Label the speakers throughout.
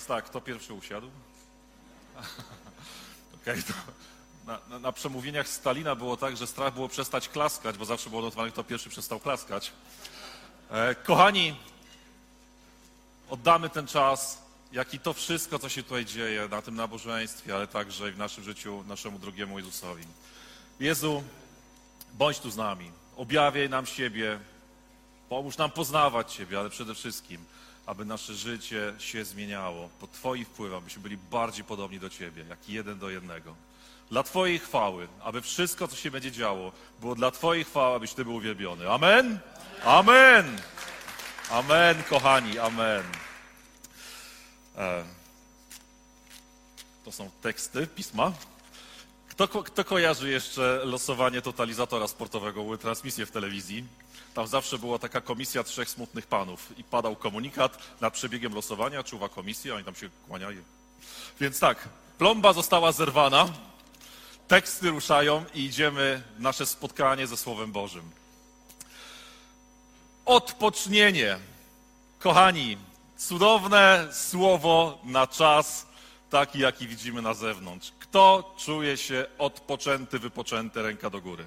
Speaker 1: Teraz tak, kto pierwszy usiadł? Okej, to na, na, na przemówieniach Stalina było tak, że strach było przestać klaskać, bo zawsze było notowane, kto pierwszy przestał klaskać. E, kochani, oddamy ten czas, jak i to wszystko, co się tutaj dzieje na tym nabożeństwie, ale także i w naszym życiu, naszemu drugiemu Jezusowi. Jezu, bądź tu z nami, objawiaj nam siebie, Pomóż nam poznawać Ciebie, ale przede wszystkim, aby nasze życie się zmieniało pod Twoim wpływem, abyśmy byli bardziej podobni do Ciebie, jak jeden do jednego. Dla Twojej chwały, aby wszystko, co się będzie działo, było dla Twojej chwały, abyś Ty był uwielbiony. Amen? Amen! Amen, kochani, amen. E, to są teksty pisma. Kto, kto kojarzy jeszcze losowanie totalizatora sportowego, były transmisje w telewizji? Tam zawsze była taka komisja trzech smutnych panów i padał komunikat nad przebiegiem losowania, czuwa komisja, oni tam się kłaniają. Więc tak, plomba została zerwana, teksty ruszają i idziemy w nasze spotkanie ze Słowem Bożym. Odpocznienie. Kochani, cudowne słowo na czas, taki jaki widzimy na zewnątrz. Kto czuje się odpoczęty, wypoczęty, ręka do góry?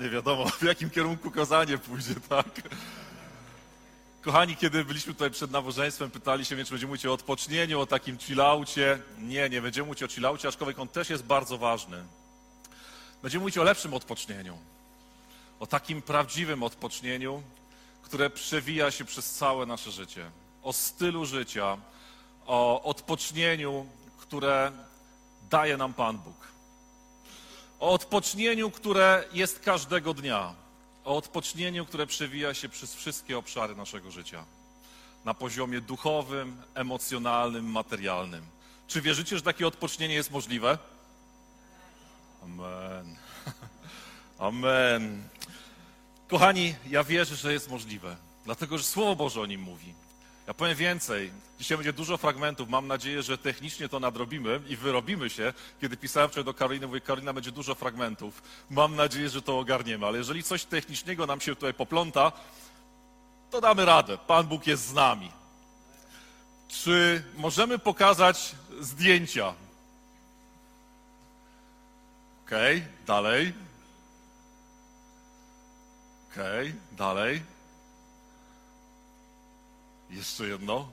Speaker 1: Nie wiadomo, w jakim kierunku kazanie pójdzie, tak? Kochani, kiedy byliśmy tutaj przed nabożeństwem, pytali się mnie, czy będziemy mówić o odpocznieniu, o takim chillaucie. Nie, nie będziemy mówić o chillaucie, aczkolwiek on też jest bardzo ważny. Będziemy mówić o lepszym odpocznieniu. O takim prawdziwym odpocznieniu, które przewija się przez całe nasze życie. O stylu życia, o odpocznieniu, które daje nam Pan Bóg. O odpocznieniu, które jest każdego dnia. O odpocznieniu, które przewija się przez wszystkie obszary naszego życia. Na poziomie duchowym, emocjonalnym, materialnym. Czy wierzycie, że takie odpocznienie jest możliwe? Amen. Amen. Kochani, ja wierzę, że jest możliwe, dlatego że Słowo Boże o nim mówi. Ja powiem więcej. Dzisiaj będzie dużo fragmentów. Mam nadzieję, że technicznie to nadrobimy i wyrobimy się. Kiedy pisałem wczoraj do Karoliny, mówię, Karolina, będzie dużo fragmentów. Mam nadzieję, że to ogarniemy. Ale jeżeli coś technicznego nam się tutaj popląta, to damy radę. Pan Bóg jest z nami. Czy możemy pokazać zdjęcia? Okej, okay, dalej. Okej, okay, dalej. Jeszcze jedno.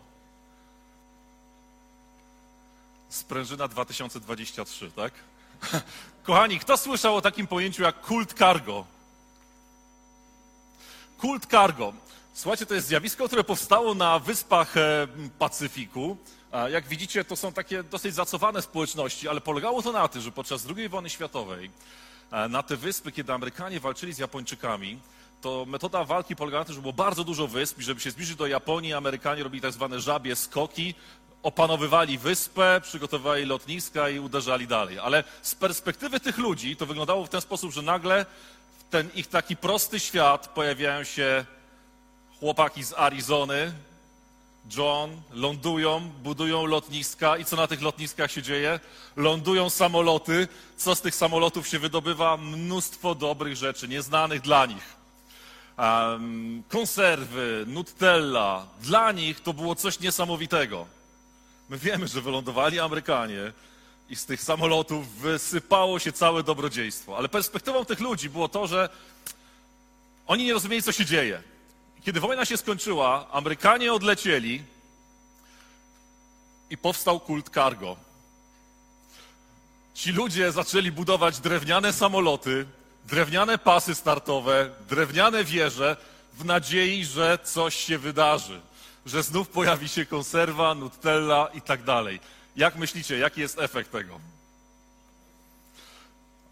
Speaker 1: Sprężyna 2023, tak? Kochani, kto słyszał o takim pojęciu jak kult cargo? Kult cargo. Słuchajcie, to jest zjawisko, które powstało na wyspach e, Pacyfiku. Jak widzicie, to są takie dosyć zacowane społeczności, ale polegało to na tym, że podczas II wojny światowej e, na te wyspy, kiedy Amerykanie walczyli z Japończykami, to metoda walki polegała na tym, że było bardzo dużo wysp i żeby się zbliżyć do Japonii, Amerykanie robili tak zwane żabie skoki, opanowywali wyspę, przygotowywali lotniska i uderzali dalej. Ale z perspektywy tych ludzi to wyglądało w ten sposób, że nagle w ten ich taki prosty świat pojawiają się chłopaki z Arizony, John, lądują, budują lotniska i co na tych lotniskach się dzieje? Lądują samoloty. Co z tych samolotów się wydobywa? Mnóstwo dobrych rzeczy, nieznanych dla nich um, konserwy, Nutella. Dla nich to było coś niesamowitego. My wiemy, że wylądowali Amerykanie i z tych samolotów wysypało się całe dobrodziejstwo. Ale perspektywą tych ludzi było to, że oni nie rozumieli, co się dzieje. Kiedy wojna się skończyła, Amerykanie odlecieli i powstał kult cargo. Ci ludzie zaczęli budować drewniane samoloty, drewniane pasy startowe, drewniane wieże w nadziei, że coś się wydarzy, że znów pojawi się konserwa, Nutella i tak dalej. Jak myślicie, jaki jest efekt tego?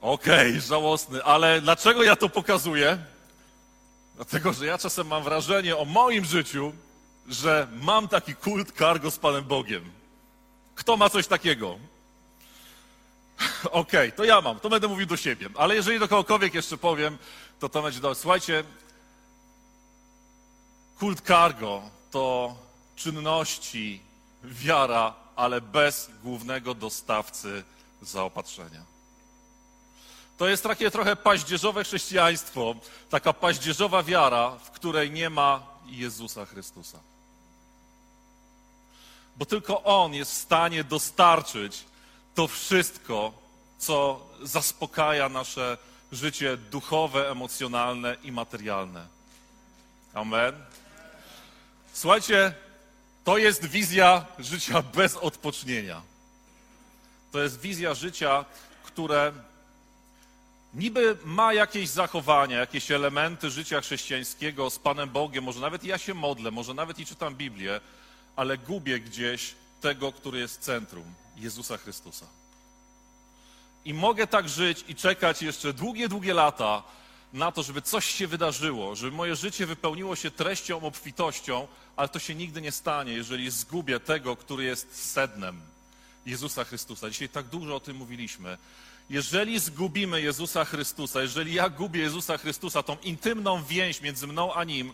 Speaker 1: Okej, okay, żałosny, ale dlaczego ja to pokazuję? Dlatego, że ja czasem mam wrażenie o moim życiu, że mam taki kult cargo z Panem Bogiem? Kto ma coś takiego? Okej, to ja mam, to będę mówił do siebie. Ale jeżeli do kogokolwiek jeszcze powiem, to to będzie dobre. Słuchajcie, kult cargo to czynności, wiara, ale bez głównego dostawcy zaopatrzenia. To jest takie trochę paździerzowe chrześcijaństwo, taka paździerzowa wiara, w której nie ma Jezusa Chrystusa. Bo tylko On jest w stanie dostarczyć to wszystko, co zaspokaja nasze życie duchowe, emocjonalne i materialne. Amen. Słuchajcie, to jest wizja życia bez odpocznienia. To jest wizja życia, które niby ma jakieś zachowania, jakieś elementy życia chrześcijańskiego z Panem Bogiem, może nawet ja się modlę, może nawet i czytam Biblię, ale gubię gdzieś tego, który jest centrum Jezusa Chrystusa. I mogę tak żyć i czekać jeszcze długie, długie lata na to, żeby coś się wydarzyło, żeby moje życie wypełniło się treścią, obfitością, ale to się nigdy nie stanie, jeżeli zgubię tego, który jest sednem Jezusa Chrystusa. Dzisiaj tak dużo o tym mówiliśmy. Jeżeli zgubimy Jezusa Chrystusa, jeżeli ja gubię Jezusa Chrystusa, tą intymną więź między mną a Nim,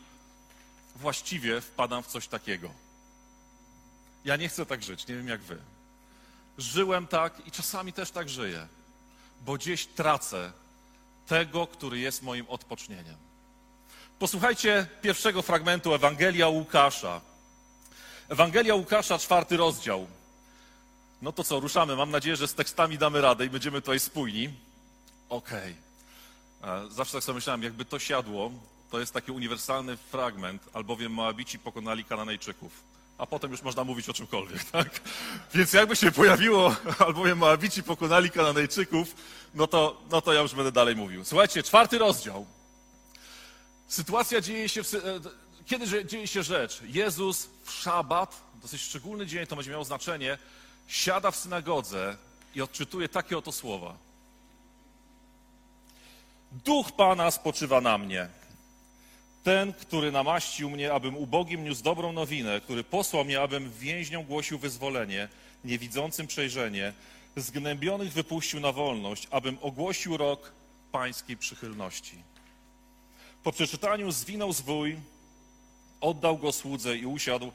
Speaker 1: właściwie wpadam w coś takiego. Ja nie chcę tak żyć, nie wiem jak wy. Żyłem tak i czasami też tak żyję, bo gdzieś tracę tego, który jest moim odpocznieniem. Posłuchajcie pierwszego fragmentu Ewangelia Łukasza. Ewangelia Łukasza, czwarty rozdział. No to co, ruszamy. Mam nadzieję, że z tekstami damy radę i będziemy tutaj spójni. Okej. Okay. Zawsze tak sobie myślałem, jakby to siadło, to jest taki uniwersalny fragment, albowiem Moabici pokonali Kananejczyków. A potem już można mówić o czymkolwiek, tak? Więc jakby się pojawiło, albowiem Moabici pokonali Kananejczyków, no to, no to ja już będę dalej mówił. Słuchajcie, czwarty rozdział. Sytuacja dzieje się, w, e, kiedy dzieje się rzecz? Jezus w szabat, dosyć szczególny dzień, to będzie miało znaczenie, siada w synagodze i odczytuje takie oto słowa. Duch Pana spoczywa na mnie. Ten, który namaścił mnie, abym ubogim niósł dobrą nowinę, który posłał mnie, abym więźniom głosił wyzwolenie, niewidzącym przejrzenie, zgnębionych wypuścił na wolność, abym ogłosił rok pańskiej przychylności. Po przeczytaniu zwinął zwój, oddał go słudze i usiadł,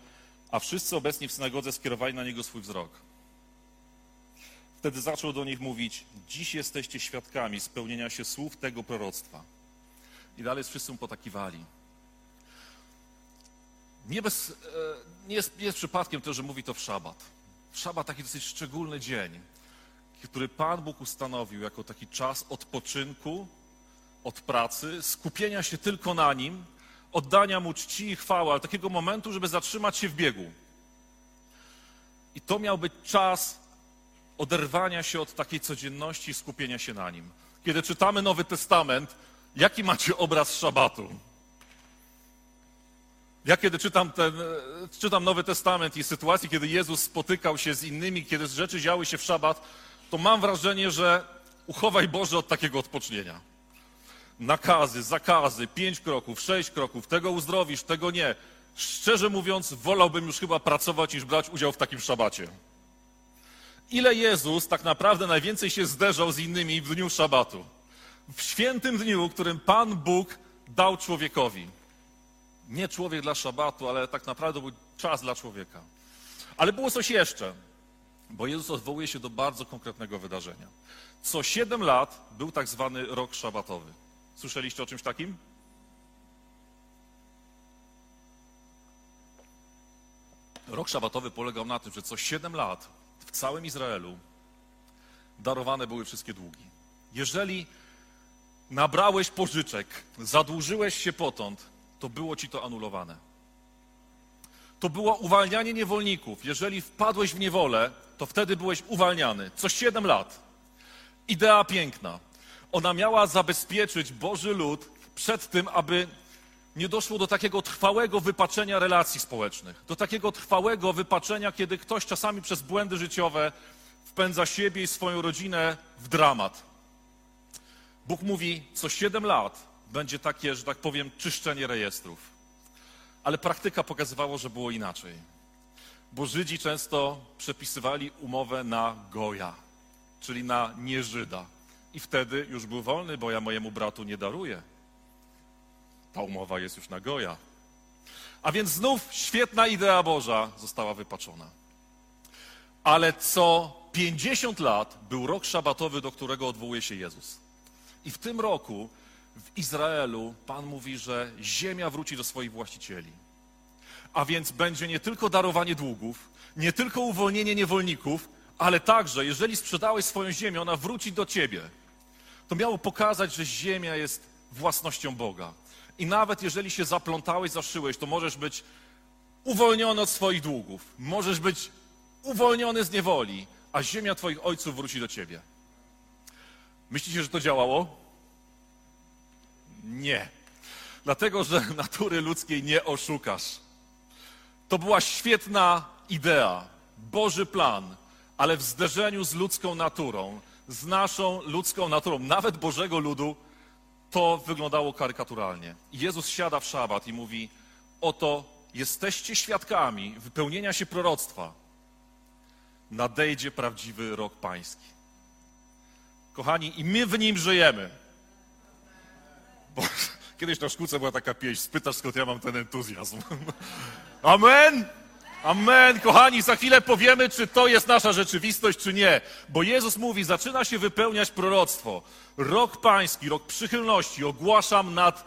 Speaker 1: a wszyscy obecni w synagodze skierowali na niego swój wzrok. Wtedy zaczął do nich mówić: Dziś jesteście świadkami spełnienia się słów tego proroctwa. I dalej wszyscy mu potakiwali. Nie, bez, e, nie, jest, nie jest przypadkiem to, że mówi to w szabat. Szabat taki dosyć szczególny dzień, który Pan Bóg ustanowił jako taki czas odpoczynku od pracy, skupienia się tylko na Nim, oddania Mu czci i chwały, ale takiego momentu, żeby zatrzymać się w biegu. I to miał być czas oderwania się od takiej codzienności i skupienia się na nim. Kiedy czytamy Nowy Testament, jaki macie obraz szabatu? Ja kiedy czytam, ten, czytam Nowy Testament i sytuacji, kiedy Jezus spotykał się z innymi, kiedy rzeczy działy się w szabat, to mam wrażenie, że uchowaj Boże od takiego odpocznienia. Nakazy, zakazy, pięć kroków, sześć kroków, tego uzdrowisz, tego nie. Szczerze mówiąc, wolałbym już chyba pracować niż brać udział w takim szabacie ile Jezus tak naprawdę najwięcej się zderzał z innymi w dniu szabatu. W świętym dniu, którym Pan Bóg dał człowiekowi. Nie człowiek dla szabatu, ale tak naprawdę był czas dla człowieka. Ale było coś jeszcze, bo Jezus odwołuje się do bardzo konkretnego wydarzenia. Co siedem lat był tak zwany rok szabatowy. Słyszeliście o czymś takim? Rok szabatowy polegał na tym, że co siedem lat w całym Izraelu darowane były wszystkie długi. Jeżeli nabrałeś pożyczek, zadłużyłeś się potąd, to było ci to anulowane. To było uwalnianie niewolników. Jeżeli wpadłeś w niewolę, to wtedy byłeś uwalniany. Co siedem lat. Idea piękna. Ona miała zabezpieczyć Boży lud przed tym, aby nie doszło do takiego trwałego wypaczenia relacji społecznych, do takiego trwałego wypaczenia, kiedy ktoś czasami przez błędy życiowe wpędza siebie i swoją rodzinę w dramat. Bóg mówi, co siedem lat będzie takie, że tak powiem, czyszczenie rejestrów. ale praktyka pokazywała, że było inaczej. Bo Żydzi często przepisywali umowę na Goja, czyli na nieżyda. I wtedy już był wolny, bo ja mojemu bratu nie daruję. Ta umowa jest już na Goja. A więc znów świetna idea Boża została wypaczona. Ale co 50 lat był rok szabatowy, do którego odwołuje się Jezus. I w tym roku w Izraelu Pan mówi, że ziemia wróci do swoich właścicieli. A więc będzie nie tylko darowanie długów, nie tylko uwolnienie niewolników, ale także, jeżeli sprzedałeś swoją ziemię, ona wróci do ciebie. To miało pokazać, że ziemia jest własnością Boga. I nawet jeżeli się zaplątałeś, zaszyłeś, to możesz być uwolniony od swoich długów. Możesz być uwolniony z niewoli, a ziemia twoich ojców wróci do ciebie. Myślicie, że to działało? Nie. Dlatego, że natury ludzkiej nie oszukasz. To była świetna idea, Boży plan, ale w zderzeniu z ludzką naturą, z naszą ludzką naturą, nawet Bożego ludu, to wyglądało karykaturalnie. Jezus siada w szabat i mówi: Oto jesteście świadkami wypełnienia się proroctwa. Nadejdzie prawdziwy rok pański. Kochani, i my w nim żyjemy. Bo kiedyś na szkółce była taka pieśń, spytasz skąd ja mam ten entuzjazm. Amen! Amen, kochani, za chwilę powiemy, czy to jest nasza rzeczywistość, czy nie. Bo Jezus mówi, zaczyna się wypełniać proroctwo. Rok pański, rok przychylności ogłaszam nad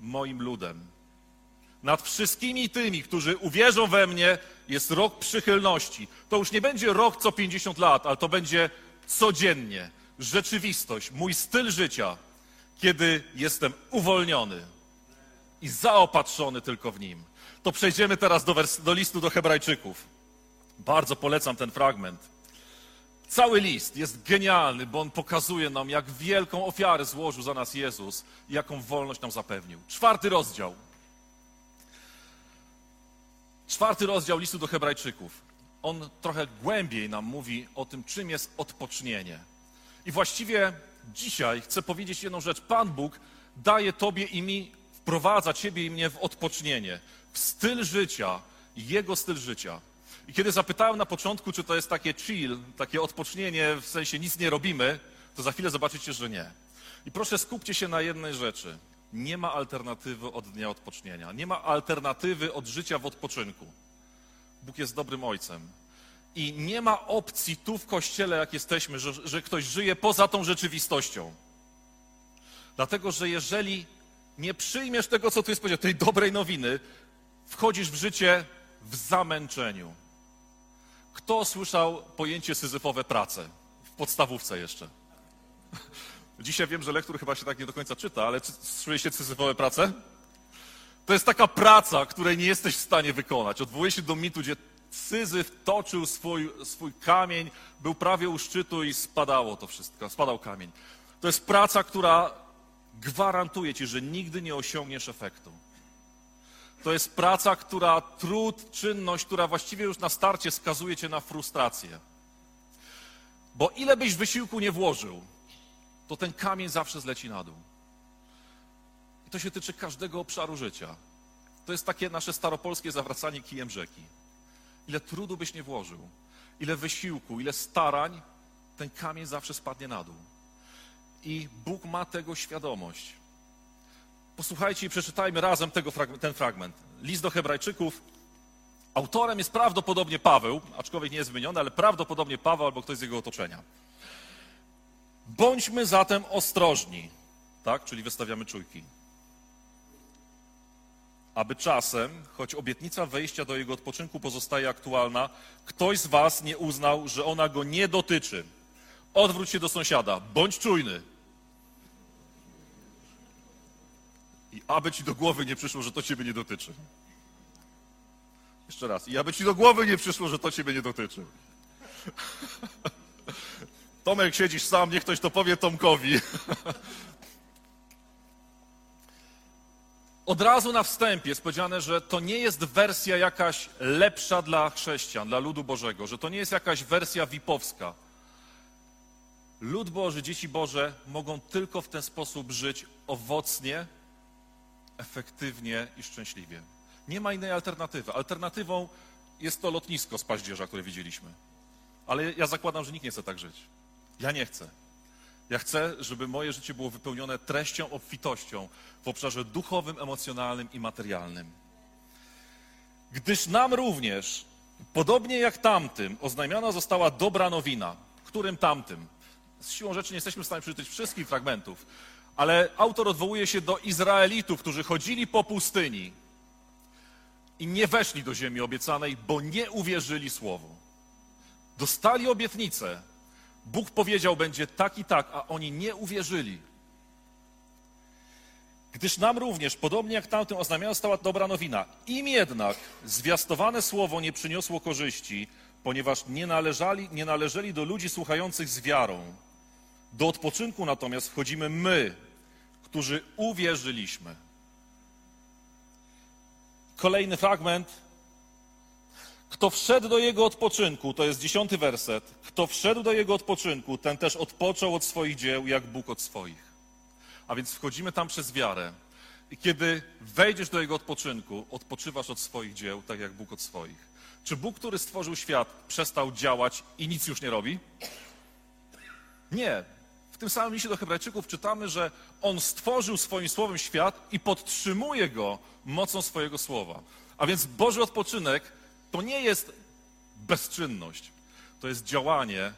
Speaker 1: moim ludem. Nad wszystkimi tymi, którzy uwierzą we mnie, jest rok przychylności. To już nie będzie rok co 50 lat, ale to będzie codziennie. Rzeczywistość, mój styl życia, kiedy jestem uwolniony i zaopatrzony tylko w nim. To przejdziemy teraz do, do listu do Hebrajczyków. Bardzo polecam ten fragment. Cały list jest genialny, bo on pokazuje nam, jak wielką ofiarę złożył za nas Jezus i jaką wolność nam zapewnił. Czwarty rozdział. Czwarty rozdział listu do Hebrajczyków. On trochę głębiej nam mówi o tym, czym jest odpocznienie. I właściwie dzisiaj chcę powiedzieć jedną rzecz. Pan Bóg daje Tobie i mi, wprowadza Ciebie i mnie w odpocznienie, w styl życia, Jego styl życia. I kiedy zapytałem na początku, czy to jest takie chill, takie odpocznienie, w sensie nic nie robimy, to za chwilę zobaczycie, że nie. I proszę skupcie się na jednej rzeczy. Nie ma alternatywy od dnia odpocznienia. Nie ma alternatywy od życia w odpoczynku. Bóg jest dobrym ojcem. I nie ma opcji tu w kościele, jak jesteśmy, że, że ktoś żyje poza tą rzeczywistością. Dlatego, że jeżeli nie przyjmiesz tego, co tu jest powiedziane, tej dobrej nowiny, wchodzisz w życie w zamęczeniu. Kto słyszał pojęcie syzyfowe prace? W podstawówce jeszcze. Dzisiaj wiem, że lektur chyba się tak nie do końca czyta, ale czy- słyszeliście syzyfowe prace? To jest taka praca, której nie jesteś w stanie wykonać. Odwołuję się do mitu, gdzie Syzyf toczył swój, swój kamień, był prawie u szczytu i spadało to wszystko, spadał kamień. To jest praca, która gwarantuje ci, że nigdy nie osiągniesz efektu. To jest praca, która, trud, czynność, która właściwie już na starcie skazuje cię na frustrację. Bo ile byś wysiłku nie włożył, to ten kamień zawsze zleci na dół. I to się tyczy każdego obszaru życia. To jest takie nasze staropolskie zawracanie kijem rzeki. Ile trudu byś nie włożył, ile wysiłku, ile starań, ten kamień zawsze spadnie na dół. I Bóg ma tego świadomość. Posłuchajcie i przeczytajmy razem tego, ten fragment. List do Hebrajczyków. Autorem jest prawdopodobnie Paweł, aczkolwiek nie jest wymieniony, ale prawdopodobnie Paweł albo ktoś z jego otoczenia. Bądźmy zatem ostrożni, tak? Czyli wystawiamy czujki. Aby czasem, choć obietnica wejścia do jego odpoczynku pozostaje aktualna, ktoś z was nie uznał, że ona go nie dotyczy. Odwróć się do sąsiada, bądź czujny. I aby ci do głowy nie przyszło, że to ciebie nie dotyczy. Jeszcze raz. I aby ci do głowy nie przyszło, że to ciebie nie dotyczy. Tomek, siedzisz sam, niech ktoś to powie Tomkowi. Od razu na wstępie jest powiedziane, że to nie jest wersja jakaś lepsza dla chrześcijan, dla ludu Bożego, że to nie jest jakaś wersja VIP-owska. Lud Boży, dzieci Boże mogą tylko w ten sposób żyć owocnie, efektywnie i szczęśliwie. Nie ma innej alternatywy. Alternatywą jest to lotnisko z paździerza, które widzieliśmy. Ale ja zakładam, że nikt nie chce tak żyć. Ja nie chcę. Ja chcę, żeby moje życie było wypełnione treścią, obfitością w obszarze duchowym, emocjonalnym i materialnym. Gdyż nam również, podobnie jak tamtym, oznajmiona została dobra nowina. Którym tamtym? Z siłą rzeczy nie jesteśmy w stanie przeczytać wszystkich fragmentów, ale autor odwołuje się do Izraelitów, którzy chodzili po pustyni i nie weszli do ziemi obiecanej, bo nie uwierzyli słowu. Dostali obietnicę. Bóg powiedział, będzie tak i tak, a oni nie uwierzyli. Gdyż nam również, podobnie jak tamtym, oznamiona stała dobra nowina. Im jednak zwiastowane słowo nie przyniosło korzyści, ponieważ nie należeli, nie należeli do ludzi słuchających z wiarą. Do odpoczynku natomiast wchodzimy my, którzy uwierzyliśmy. Kolejny fragment. Kto wszedł do jego odpoczynku, to jest dziesiąty werset. Kto wszedł do jego odpoczynku, ten też odpoczął od swoich dzieł, jak Bóg od swoich. A więc wchodzimy tam przez wiarę. I kiedy wejdziesz do jego odpoczynku, odpoczywasz od swoich dzieł, tak jak Bóg od swoich. Czy Bóg, który stworzył świat, przestał działać i nic już nie robi? Nie. W tym samym liście do Hebrajczyków czytamy, że On stworzył swoim słowem świat i podtrzymuje go mocą swojego słowa. A więc Boży odpoczynek to nie jest bezczynność. To jest działanie,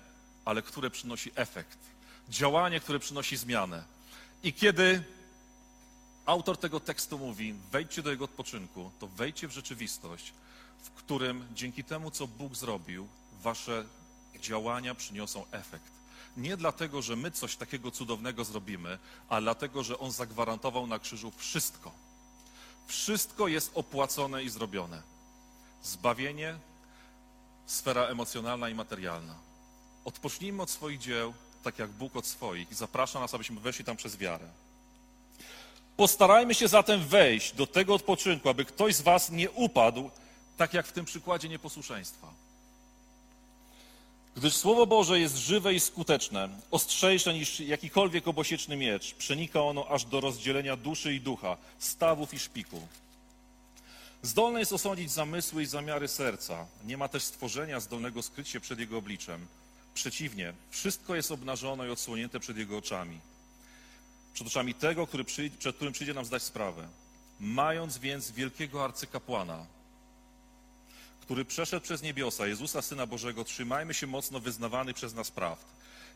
Speaker 1: ale które przynosi efekt. Działanie, które przynosi zmianę. I kiedy autor tego tekstu mówi, wejdźcie do jego odpoczynku, to wejdźcie w rzeczywistość, w którym dzięki temu, co Bóg zrobił, wasze działania przyniosą efekt. Nie dlatego, że my coś takiego cudownego zrobimy, ale dlatego, że On zagwarantował na krzyżu wszystko. Wszystko jest opłacone i zrobione. Zbawienie, sfera emocjonalna i materialna. Odpocznijmy od swoich dzieł, tak jak Bóg od swoich i zaprasza nas, abyśmy weszli tam przez wiarę. Postarajmy się zatem wejść do tego odpoczynku, aby ktoś z Was nie upadł, tak jak w tym przykładzie nieposłuszeństwa. Gdyż Słowo Boże jest żywe i skuteczne, ostrzejsze niż jakikolwiek obosieczny miecz. Przenika ono aż do rozdzielenia duszy i ducha, stawów i szpiku. Zdolne jest osądzić zamysły i zamiary serca. Nie ma też stworzenia zdolnego skryć się przed Jego obliczem. Przeciwnie, wszystko jest obnażone i odsłonięte przed Jego oczami. Przed oczami tego, który przyjdzie, przed którym przyjdzie nam zdać sprawę. Mając więc wielkiego arcykapłana, który przeszedł przez niebiosa, Jezusa Syna Bożego, trzymajmy się mocno wyznawanych przez nas prawd.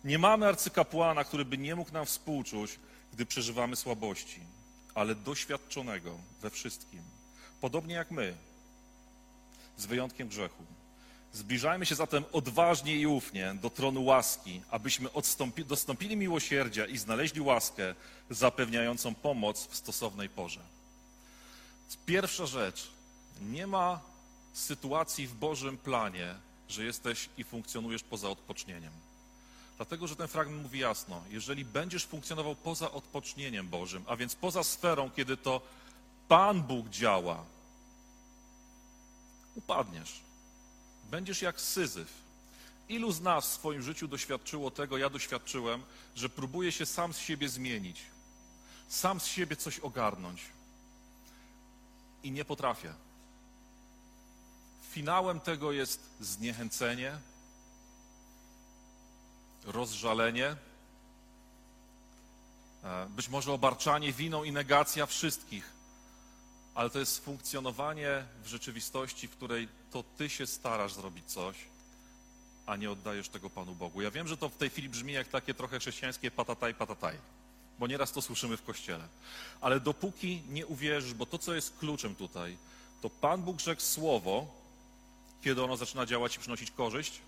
Speaker 1: Nie mamy arcykapłana, który by nie mógł nam współczuć, gdy przeżywamy słabości, ale doświadczonego we wszystkim, podobnie jak my, z wyjątkiem grzechu. Zbliżajmy się zatem odważnie i ufnie do tronu łaski, abyśmy odstąpi, dostąpili miłosierdzia i znaleźli łaskę zapewniającą pomoc w stosownej porze. Pierwsza rzecz. Nie ma sytuacji w Bożym planie, że jesteś i funkcjonujesz poza odpocznieniem. Dlatego, że ten fragment mówi jasno, jeżeli będziesz funkcjonował poza odpocznieniem Bożym, a więc poza sferą, kiedy to Pan Bóg działa, upadniesz. Będziesz jak syzyf. Ilu z nas w swoim życiu doświadczyło tego, ja doświadczyłem, że próbuje się sam z siebie zmienić, sam z siebie coś ogarnąć i nie potrafię. Finałem tego jest zniechęcenie, rozżalenie, e, być może obarczanie winą i negacja wszystkich, ale to jest funkcjonowanie w rzeczywistości, w której to ty się starasz zrobić coś, a nie oddajesz tego Panu Bogu. Ja wiem, że to w tej chwili brzmi jak takie trochę chrześcijańskie patataj, patataj, bo nieraz to słyszymy w kościele. Ale dopóki nie uwierzysz, bo to, co jest kluczem tutaj, to Pan Bóg rzekł słowo, kiedy ono zaczyna działać i przynosić korzyść?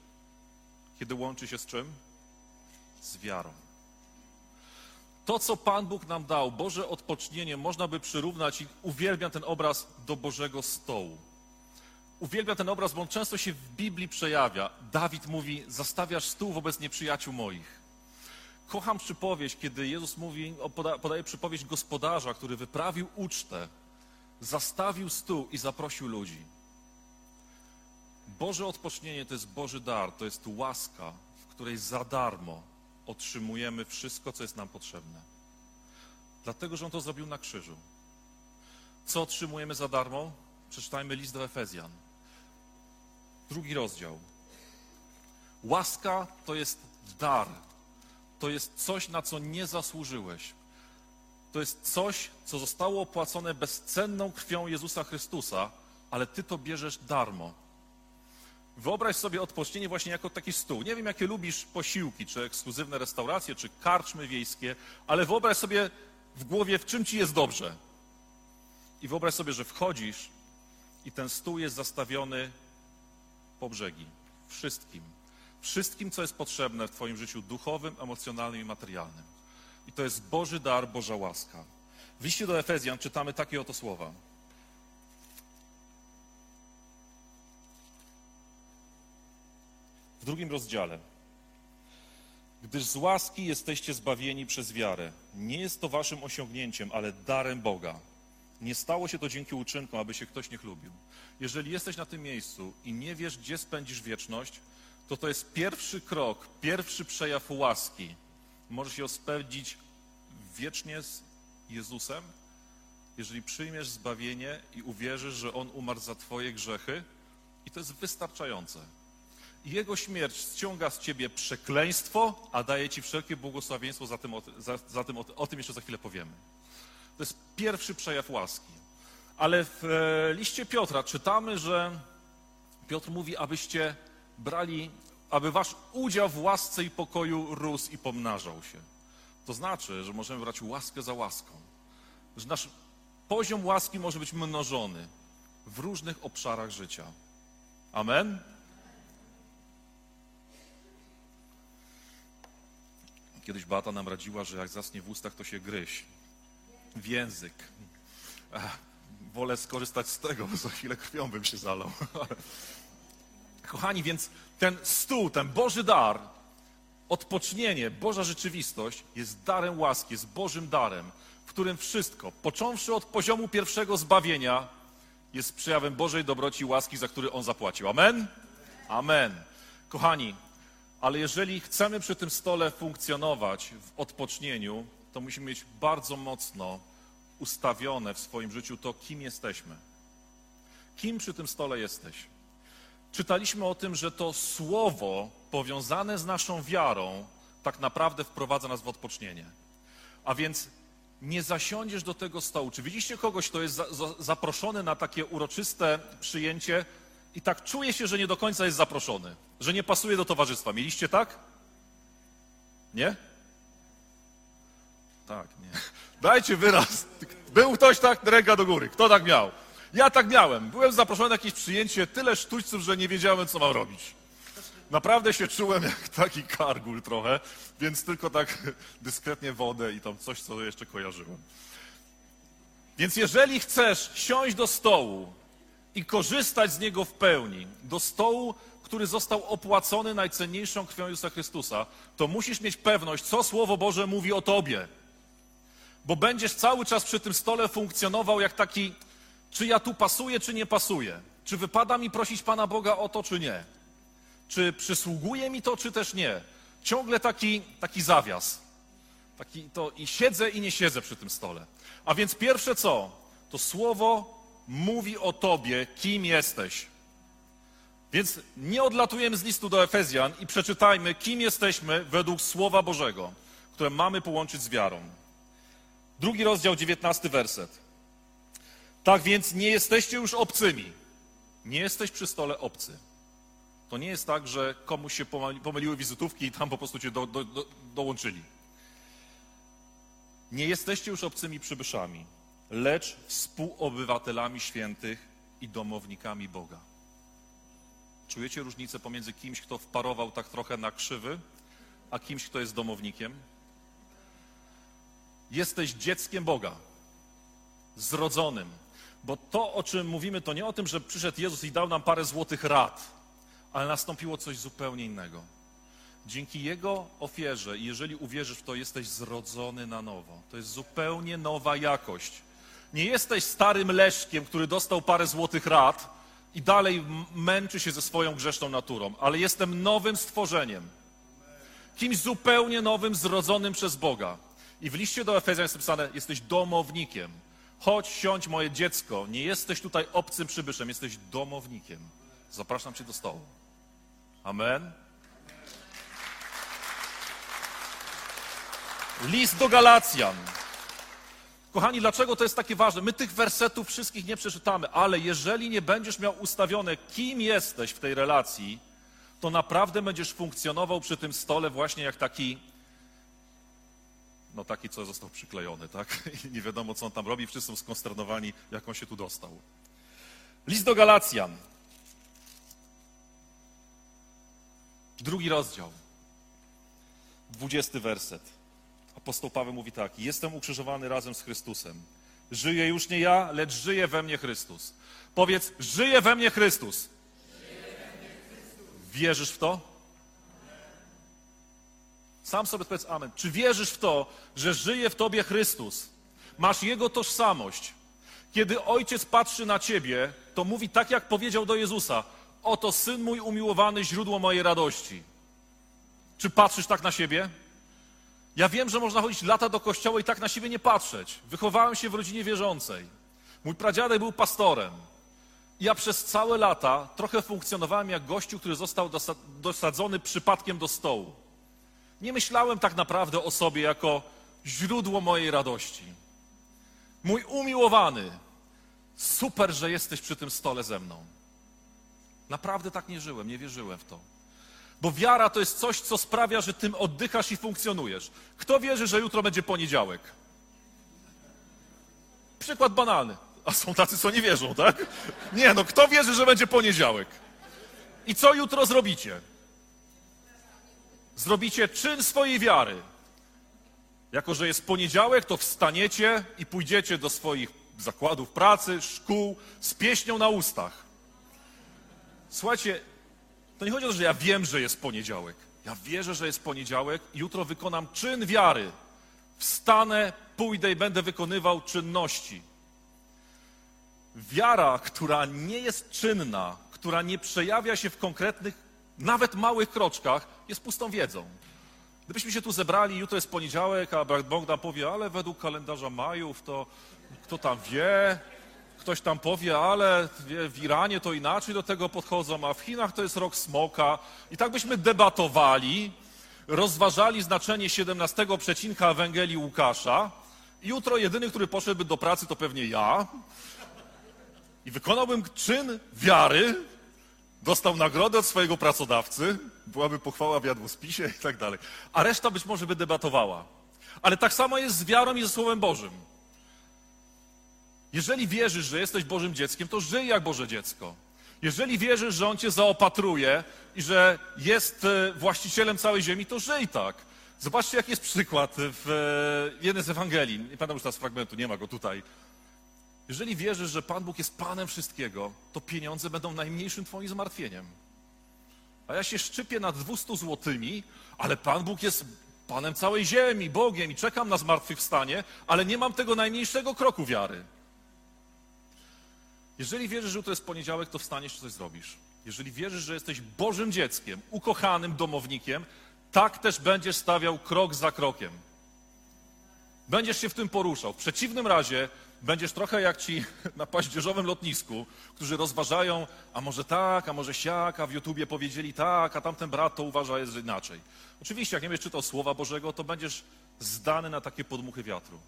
Speaker 1: Kiedy łączy się z czym? Z wiarą. To, co Pan Bóg nam dał, Boże odpocznienie, można by przyrównać i uwielbiam ten obraz do Bożego stołu. Uwielbiam ten obraz, bo on często się w Biblii przejawia. Dawid mówi: Zastawiasz stół wobec nieprzyjaciół moich. Kocham przypowieść, kiedy Jezus mówi, poda, podaje przypowieść gospodarza, który wyprawił ucztę, zastawił stół i zaprosił ludzi. Boże odpocznienie to jest Boży dar, to jest łaska, w której za darmo otrzymujemy wszystko, co jest nam potrzebne. Dlatego, że On to zrobił na krzyżu. Co otrzymujemy za darmo? Przeczytajmy list do Efezjan. Drugi rozdział. Łaska to jest dar. To jest coś, na co nie zasłużyłeś. To jest coś, co zostało opłacone bezcenną krwią Jezusa Chrystusa, ale ty to bierzesz darmo. Wyobraź sobie odpocznienie właśnie jako taki stół. Nie wiem, jakie lubisz posiłki, czy ekskluzywne restauracje, czy karczmy wiejskie, ale wyobraź sobie w głowie, w czym ci jest dobrze. I wyobraź sobie, że wchodzisz i ten stół jest zastawiony po brzegi. Wszystkim. Wszystkim, co jest potrzebne w Twoim życiu duchowym, emocjonalnym i materialnym. I to jest Boży dar, Boża łaska. W liście do Efezjan czytamy takie oto słowa. Drugim rozdziale. Gdyż z łaski jesteście zbawieni przez wiarę. Nie jest to waszym osiągnięciem, ale darem Boga. Nie stało się to dzięki uczynkom, aby się ktoś nie chlubił. Jeżeli jesteś na tym miejscu i nie wiesz, gdzie spędzisz wieczność, to to jest pierwszy krok, pierwszy przejaw łaski. Możesz ją spędzić wiecznie z Jezusem, jeżeli przyjmiesz zbawienie i uwierzysz, że On umarł za Twoje grzechy, i to jest wystarczające. Jego śmierć ściąga z Ciebie przekleństwo, a daje Ci wszelkie błogosławieństwo, za tym, za, za tym, o, o tym jeszcze za chwilę powiemy. To jest pierwszy przejaw łaski. Ale w e, liście Piotra czytamy, że Piotr mówi, abyście brali, aby wasz udział w łasce i pokoju rósł i pomnażał się. To znaczy, że możemy brać łaskę za łaską. Że nasz poziom łaski może być mnożony w różnych obszarach życia. Amen? Kiedyś Beata nam radziła, że jak zasnie w ustach, to się gryź. W język. Ach, wolę skorzystać z tego, bo za chwilę krwią bym się zalał. Kochani, więc ten stół, ten Boży dar, odpocznienie, Boża rzeczywistość jest darem łaski, jest Bożym darem, w którym wszystko, począwszy od poziomu pierwszego zbawienia, jest przejawem Bożej dobroci i łaski, za który On zapłacił. Amen? Amen. Kochani, ale jeżeli chcemy przy tym stole funkcjonować w odpocznieniu, to musimy mieć bardzo mocno ustawione w swoim życiu to, kim jesteśmy. Kim przy tym stole jesteś? Czytaliśmy o tym, że to słowo powiązane z naszą wiarą tak naprawdę wprowadza nas w odpocznienie. A więc nie zasiądziesz do tego stołu. Czy widzieliście kogoś, kto jest za, za, zaproszony na takie uroczyste przyjęcie i tak czuje się, że nie do końca jest zaproszony, że nie pasuje do towarzystwa? Mieliście tak? Nie? Tak, nie. Dajcie wyraz. Był ktoś tak, ręka do góry. Kto tak miał? Ja tak miałem. Byłem zaproszony na jakieś przyjęcie, tyle sztućców, że nie wiedziałem, co mam robić. Naprawdę się czułem jak taki kargul trochę, więc tylko tak dyskretnie wodę i tam coś, co jeszcze kojarzyłem. Więc jeżeli chcesz siąść do stołu i korzystać z niego w pełni, do stołu, który został opłacony najcenniejszą krwią Jezusa Chrystusa, to musisz mieć pewność, co Słowo Boże mówi o tobie. Bo będziesz cały czas przy tym stole funkcjonował jak taki, czy ja tu pasuję, czy nie pasuję. Czy wypada mi prosić Pana Boga o to, czy nie. Czy przysługuje mi to, czy też nie. Ciągle taki, taki zawias. Taki to i siedzę i nie siedzę przy tym stole. A więc pierwsze co? To słowo mówi o tobie, kim jesteś. Więc nie odlatujemy z listu do Efezjan i przeczytajmy, kim jesteśmy według Słowa Bożego, które mamy połączyć z wiarą. Drugi rozdział, dziewiętnasty werset. Tak więc nie jesteście już obcymi. Nie jesteś przy stole obcy. To nie jest tak, że komuś się pomyliły wizytówki i tam po prostu cię do, do, do, dołączyli. Nie jesteście już obcymi przybyszami, lecz współobywatelami świętych i domownikami Boga. Czujecie różnicę pomiędzy kimś, kto wparował tak trochę na krzywy, a kimś, kto jest domownikiem? Jesteś dzieckiem Boga, zrodzonym. Bo to, o czym mówimy, to nie o tym, że przyszedł Jezus i dał nam parę złotych rad, ale nastąpiło coś zupełnie innego. Dzięki Jego ofierze, jeżeli uwierzysz w to, jesteś zrodzony na nowo. To jest zupełnie nowa jakość. Nie jesteś starym leszkiem, który dostał parę złotych rad i dalej męczy się ze swoją grzeszną naturą, ale jestem nowym stworzeniem. Kimś zupełnie nowym, zrodzonym przez Boga. I w liście do Efezjan jest napisane, jesteś domownikiem. Chodź, siądź, moje dziecko. Nie jesteś tutaj obcym przybyszem, jesteś domownikiem. Zapraszam cię do stołu. Amen. List do Galacjan. Kochani, dlaczego to jest takie ważne? My tych wersetów wszystkich nie przeczytamy, ale jeżeli nie będziesz miał ustawione, kim jesteś w tej relacji, to naprawdę będziesz funkcjonował przy tym stole właśnie jak taki, no taki, co został przyklejony, tak? I nie wiadomo, co on tam robi, wszyscy są skonsternowani, jak on się tu dostał. List do Galacjan. Drugi rozdział. Dwudziesty werset. Apostoł Paweł mówi tak: Jestem ukrzyżowany razem z Chrystusem. Żyję już nie ja, lecz żyje we mnie Chrystus. Powiedz: Żyje we mnie Chrystus. Wierzysz w to? Sam sobie powiedz amen. Czy wierzysz w to, że żyje w tobie Chrystus? Masz Jego tożsamość. Kiedy Ojciec patrzy na ciebie, to mówi tak, jak powiedział do Jezusa: Oto syn mój umiłowany, źródło mojej radości. Czy patrzysz tak na siebie? Ja wiem, że można chodzić lata do kościoła i tak na siebie nie patrzeć. Wychowałem się w rodzinie wierzącej. Mój pradziadek był pastorem. Ja przez całe lata trochę funkcjonowałem jak gościu, który został dosa- dosadzony przypadkiem do stołu. Nie myślałem tak naprawdę o sobie jako źródło mojej radości. Mój umiłowany, super, że jesteś przy tym stole ze mną. Naprawdę tak nie żyłem, nie wierzyłem w to. Bo wiara to jest coś, co sprawia, że tym oddychasz i funkcjonujesz. Kto wierzy, że jutro będzie poniedziałek? Przykład banalny. A są tacy, co nie wierzą, tak? Nie, no kto wierzy, że będzie poniedziałek? I co jutro zrobicie? Zrobicie czyn swojej wiary. Jako, że jest poniedziałek, to wstaniecie i pójdziecie do swoich zakładów pracy, szkół z pieśnią na ustach. Słuchajcie, to nie chodzi o to, że ja wiem, że jest poniedziałek. Ja wierzę, że jest poniedziałek i jutro wykonam czyn wiary. Wstanę, pójdę i będę wykonywał czynności. Wiara, która nie jest czynna, która nie przejawia się w konkretnych, nawet małych kroczkach, jest pustą wiedzą. Gdybyśmy się tu zebrali, jutro jest poniedziałek, a brat Bogdan powie, ale według kalendarza Majów to kto tam wie, ktoś tam powie, ale w Iranie to inaczej do tego podchodzą, a w Chinach to jest rok smoka. I tak byśmy debatowali, rozważali znaczenie 17 przecinka Ewangelii Łukasza. Jutro jedyny, który poszedłby do pracy, to pewnie ja. I wykonałbym czyn wiary, dostał nagrodę od swojego pracodawcy, byłaby pochwała w jadłospisie i tak dalej. A reszta być może by debatowała. Ale tak samo jest z wiarą i ze Słowem Bożym. Jeżeli wierzysz, że jesteś Bożym dzieckiem, to żyj jak Boże dziecko. Jeżeli wierzysz, że On cię zaopatruje i że jest e, właścicielem całej ziemi, to żyj tak. Zobaczcie, jaki jest przykład w e, jednej z Ewangelii. Nie pamiętam już teraz fragmentu, nie ma go tutaj. Jeżeli wierzysz, że Pan Bóg jest Panem wszystkiego, to pieniądze będą najmniejszym twoim zmartwieniem. A ja się szczypię nad 200 złotymi, ale Pan Bóg jest Panem całej ziemi, Bogiem i czekam na zmartwychwstanie, ale nie mam tego najmniejszego kroku wiary. Jeżeli wierzysz, że to jest poniedziałek, to wstaniesz i coś zrobisz. Jeżeli wierzysz, że jesteś Bożym dzieckiem, ukochanym domownikiem, tak też będziesz stawiał krok za krokiem. Będziesz się w tym poruszał. W przeciwnym razie będziesz trochę jak ci na paździerzowym lotnisku, którzy rozważają, a może tak, a może siak, a w YouTubie powiedzieli tak, a tamten brat to uważa jest inaczej. Oczywiście, jak nie będziesz czytał Słowa Bożego, to będziesz zdany na takie podmuchy wiatru.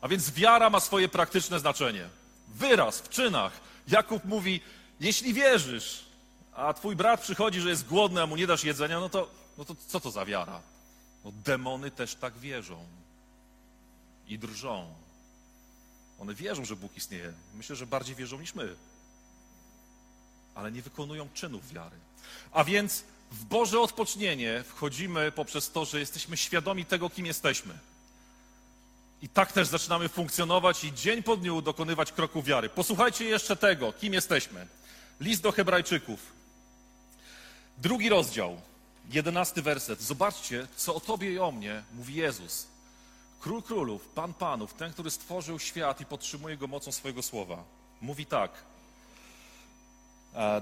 Speaker 1: A więc wiara ma swoje praktyczne znaczenie. Wyraz w czynach. Jakub mówi, jeśli wierzysz, a twój brat przychodzi, że jest głodny, a mu nie dasz jedzenia, no to, no to co to za wiara? No demony też tak wierzą i drżą. One wierzą, że Bóg istnieje. Myślę, że bardziej wierzą niż my. Ale nie wykonują czynów wiary. A więc w Boże odpocznienie wchodzimy poprzez to, że jesteśmy świadomi tego, kim jesteśmy. I tak też zaczynamy funkcjonować i dzień po dniu dokonywać kroków wiary. Posłuchajcie jeszcze tego, kim jesteśmy. List do Hebrajczyków. Drugi rozdział, jedenasty werset. Zobaczcie, co o Tobie i o mnie mówi Jezus. Król królów, Pan panów, ten, który stworzył świat i podtrzymuje go mocą swojego słowa. Mówi tak.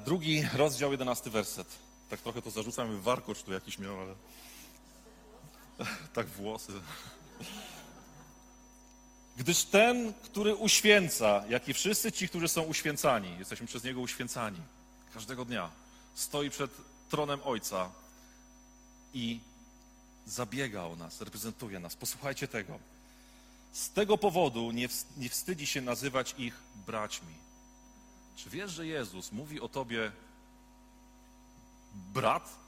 Speaker 1: Drugi rozdział, jedenasty werset. Tak trochę to zarzucam, warkocz tu jakiś miał, ale... Tak włosy. Gdyż ten, który uświęca, jak i wszyscy ci, którzy są uświęcani, jesteśmy przez Niego uświęcani każdego dnia, stoi przed tronem Ojca i zabiega o nas, reprezentuje nas. Posłuchajcie tego. Z tego powodu nie, nie wstydzi się nazywać ich braćmi. Czy wiesz, że Jezus mówi o tobie brat?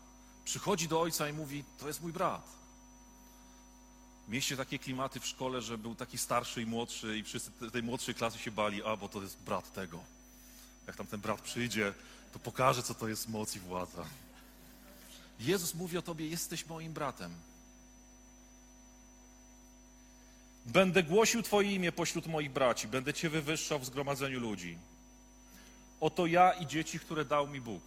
Speaker 1: Przychodzi do ojca i mówi: To jest mój brat. Mieście takie klimaty w szkole, że był taki starszy i młodszy, i wszyscy tej młodszej klasy się bali, a bo to jest brat tego. Jak tam ten brat przyjdzie, to pokaże, co to jest moc i władza. Jezus mówi o tobie: Jesteś moim bratem. Będę głosił Twoje imię pośród moich braci, będę Cię wywyższał w zgromadzeniu ludzi. Oto ja i dzieci, które dał mi Bóg.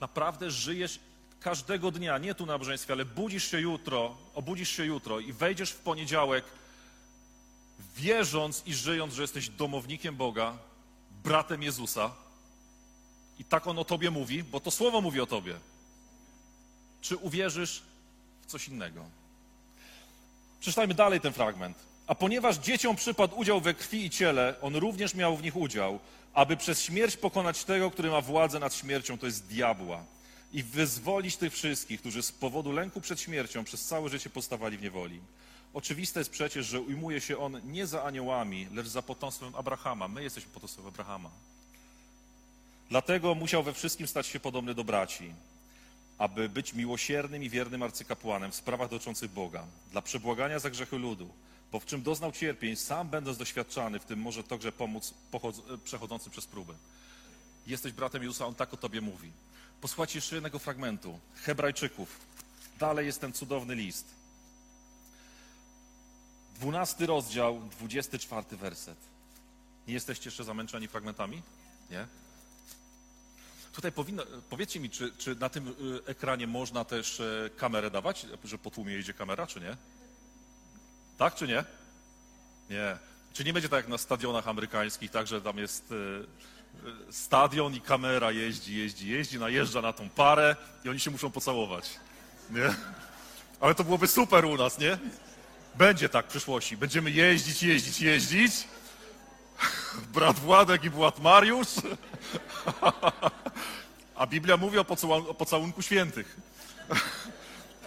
Speaker 1: Naprawdę żyjesz każdego dnia, nie tu na nabożeństwie, ale budzisz się jutro, obudzisz się jutro i wejdziesz w poniedziałek, wierząc i żyjąc, że jesteś domownikiem Boga, bratem Jezusa. I tak on o tobie mówi, bo to słowo mówi o tobie. Czy uwierzysz w coś innego? Przeczytajmy dalej ten fragment. A ponieważ dzieciom przypadł udział we krwi i ciele, on również miał w nich udział, aby przez śmierć pokonać tego, który ma władzę nad śmiercią, to jest diabła, i wyzwolić tych wszystkich, którzy z powodu lęku przed śmiercią przez całe życie postawali w niewoli. Oczywiste jest przecież, że ujmuje się on nie za aniołami, lecz za potomstwem Abrahama. My jesteśmy potomstwem Abrahama. Dlatego musiał we wszystkim stać się podobny do braci aby być miłosiernym i wiernym arcykapłanem w sprawach dotyczących Boga, dla przebłagania za grzechy ludu, bo w czym doznał cierpień, sam będąc doświadczany, w tym może także pomóc przechodzącym przez próby. Jesteś bratem Jezusa, On tak o Tobie mówi. Posłuchajcie jeszcze jednego fragmentu. Hebrajczyków. Dalej jest ten cudowny list. Dwunasty rozdział, dwudziesty czwarty werset. Nie jesteście jeszcze zamęczeni fragmentami? Nie? Tutaj powinno, powiedzcie mi, czy, czy na tym y, ekranie można też e, kamerę dawać, że po tłumie jedzie kamera, czy nie? Tak, czy nie? Nie. Czy nie będzie tak jak na stadionach amerykańskich, tak, że tam jest e, stadion i kamera jeździ, jeździ, jeździ, najeżdża na tą parę i oni się muszą pocałować. Nie? Ale to byłoby super u nas, nie? Będzie tak w przyszłości. Będziemy jeździć, jeździć, jeździć. Brat Władek i brat Mariusz. A Biblia mówi o, pocałunku, świętych.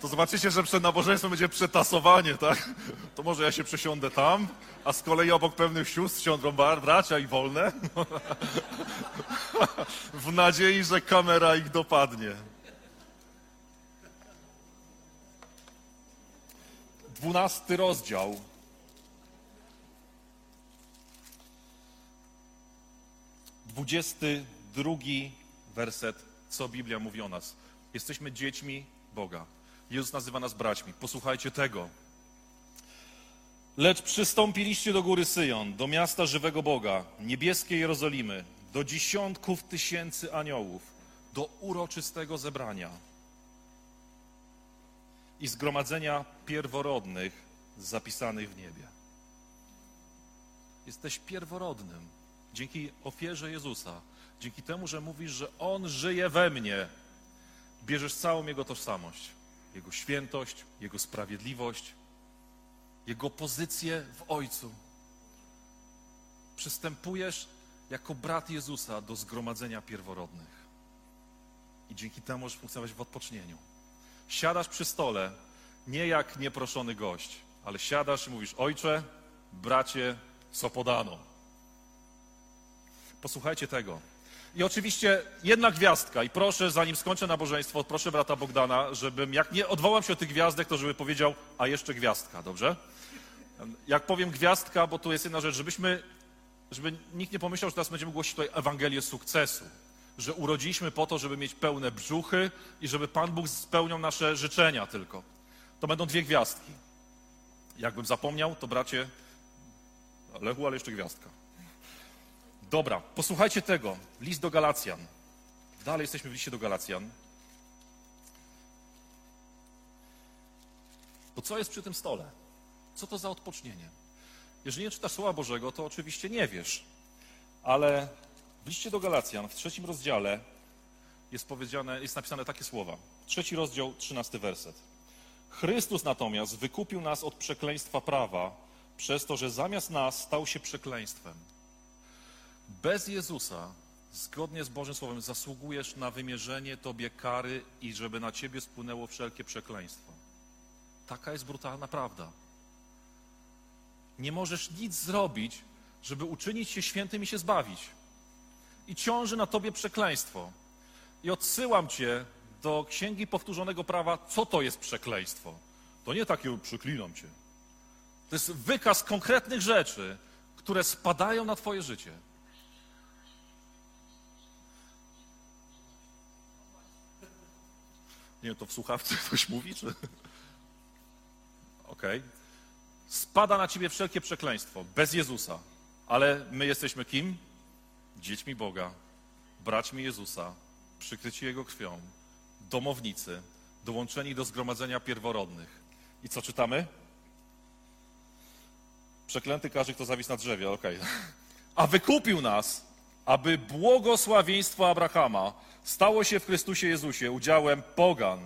Speaker 1: To zobaczycie, że przed nabożeństwem będzie przetasowanie, tak? To może ja się przesiądę tam, a z kolei obok pewnych sióstr siądą bracia i wolne. W nadziei, że kamera ich dopadnie. Dwunasty rozdział. Dwudziesty drugi werset, co Biblia mówi o nas. Jesteśmy dziećmi Boga. Jezus nazywa nas braćmi. Posłuchajcie tego. Lecz przystąpiliście do góry Syjon, do miasta żywego Boga, niebieskiej Jerozolimy, do dziesiątków tysięcy aniołów, do uroczystego zebrania i zgromadzenia pierworodnych zapisanych w niebie. Jesteś pierworodnym dzięki ofierze Jezusa dzięki temu, że mówisz, że On żyje we mnie, bierzesz całą Jego tożsamość, Jego świętość, Jego sprawiedliwość, Jego pozycję w Ojcu. Przystępujesz jako brat Jezusa do zgromadzenia pierworodnych. I dzięki temu możesz funkcjonować w odpocznieniu. Siadasz przy stole nie jak nieproszony gość, ale siadasz i mówisz: Ojcze, bracie, co podano. Posłuchajcie tego. I oczywiście jedna gwiazdka. I proszę, zanim skończę nabożeństwo, proszę brata Bogdana, żebym, jak nie odwołam się od tych gwiazdek, to żeby powiedział, a jeszcze gwiazdka, dobrze? Jak powiem gwiazdka, bo tu jest jedna rzecz, żebyśmy, żeby nikt nie pomyślał, że teraz będziemy głosić tutaj Ewangelię sukcesu. Że urodziliśmy po to, żeby mieć pełne brzuchy i żeby Pan Bóg spełniał nasze życzenia tylko. To będą dwie gwiazdki. Jakbym zapomniał, to bracie, Lechu, ale jeszcze gwiazdka. Dobra, posłuchajcie tego. List do Galacjan. Dalej jesteśmy w liście do Galacjan. Bo co jest przy tym stole? Co to za odpocznienie? Jeżeli nie czytasz Słowa Bożego, to oczywiście nie wiesz. Ale w liście do Galacjan, w trzecim rozdziale, jest powiedziane, jest napisane takie słowa. Trzeci rozdział, trzynasty werset. Chrystus natomiast wykupił nas od przekleństwa prawa, przez to, że zamiast nas stał się przekleństwem. Bez Jezusa, zgodnie z Bożym Słowem, zasługujesz na wymierzenie Tobie kary i żeby na Ciebie spłynęło wszelkie przekleństwo. Taka jest brutalna prawda. Nie możesz nic zrobić, żeby uczynić się świętym i się zbawić. I ciąży na Tobie przekleństwo. I odsyłam Cię do Księgi Powtórzonego Prawa, co to jest przekleństwo. To nie takie przyklinam Cię. To jest wykaz konkretnych rzeczy, które spadają na Twoje życie. Nie wiem, to w słuchawce ktoś mówi, czy... Okej. Spada na ciebie wszelkie przekleństwo, bez Jezusa. Ale my jesteśmy kim? Dziećmi Boga, braćmi Jezusa, przykryci Jego krwią, domownicy, dołączeni do zgromadzenia pierworodnych. I co czytamy? Przeklęty każdy, kto zawisł na drzewie, okej. A wykupił nas, aby błogosławieństwo Abrahama stało się w Chrystusie Jezusie udziałem pogan,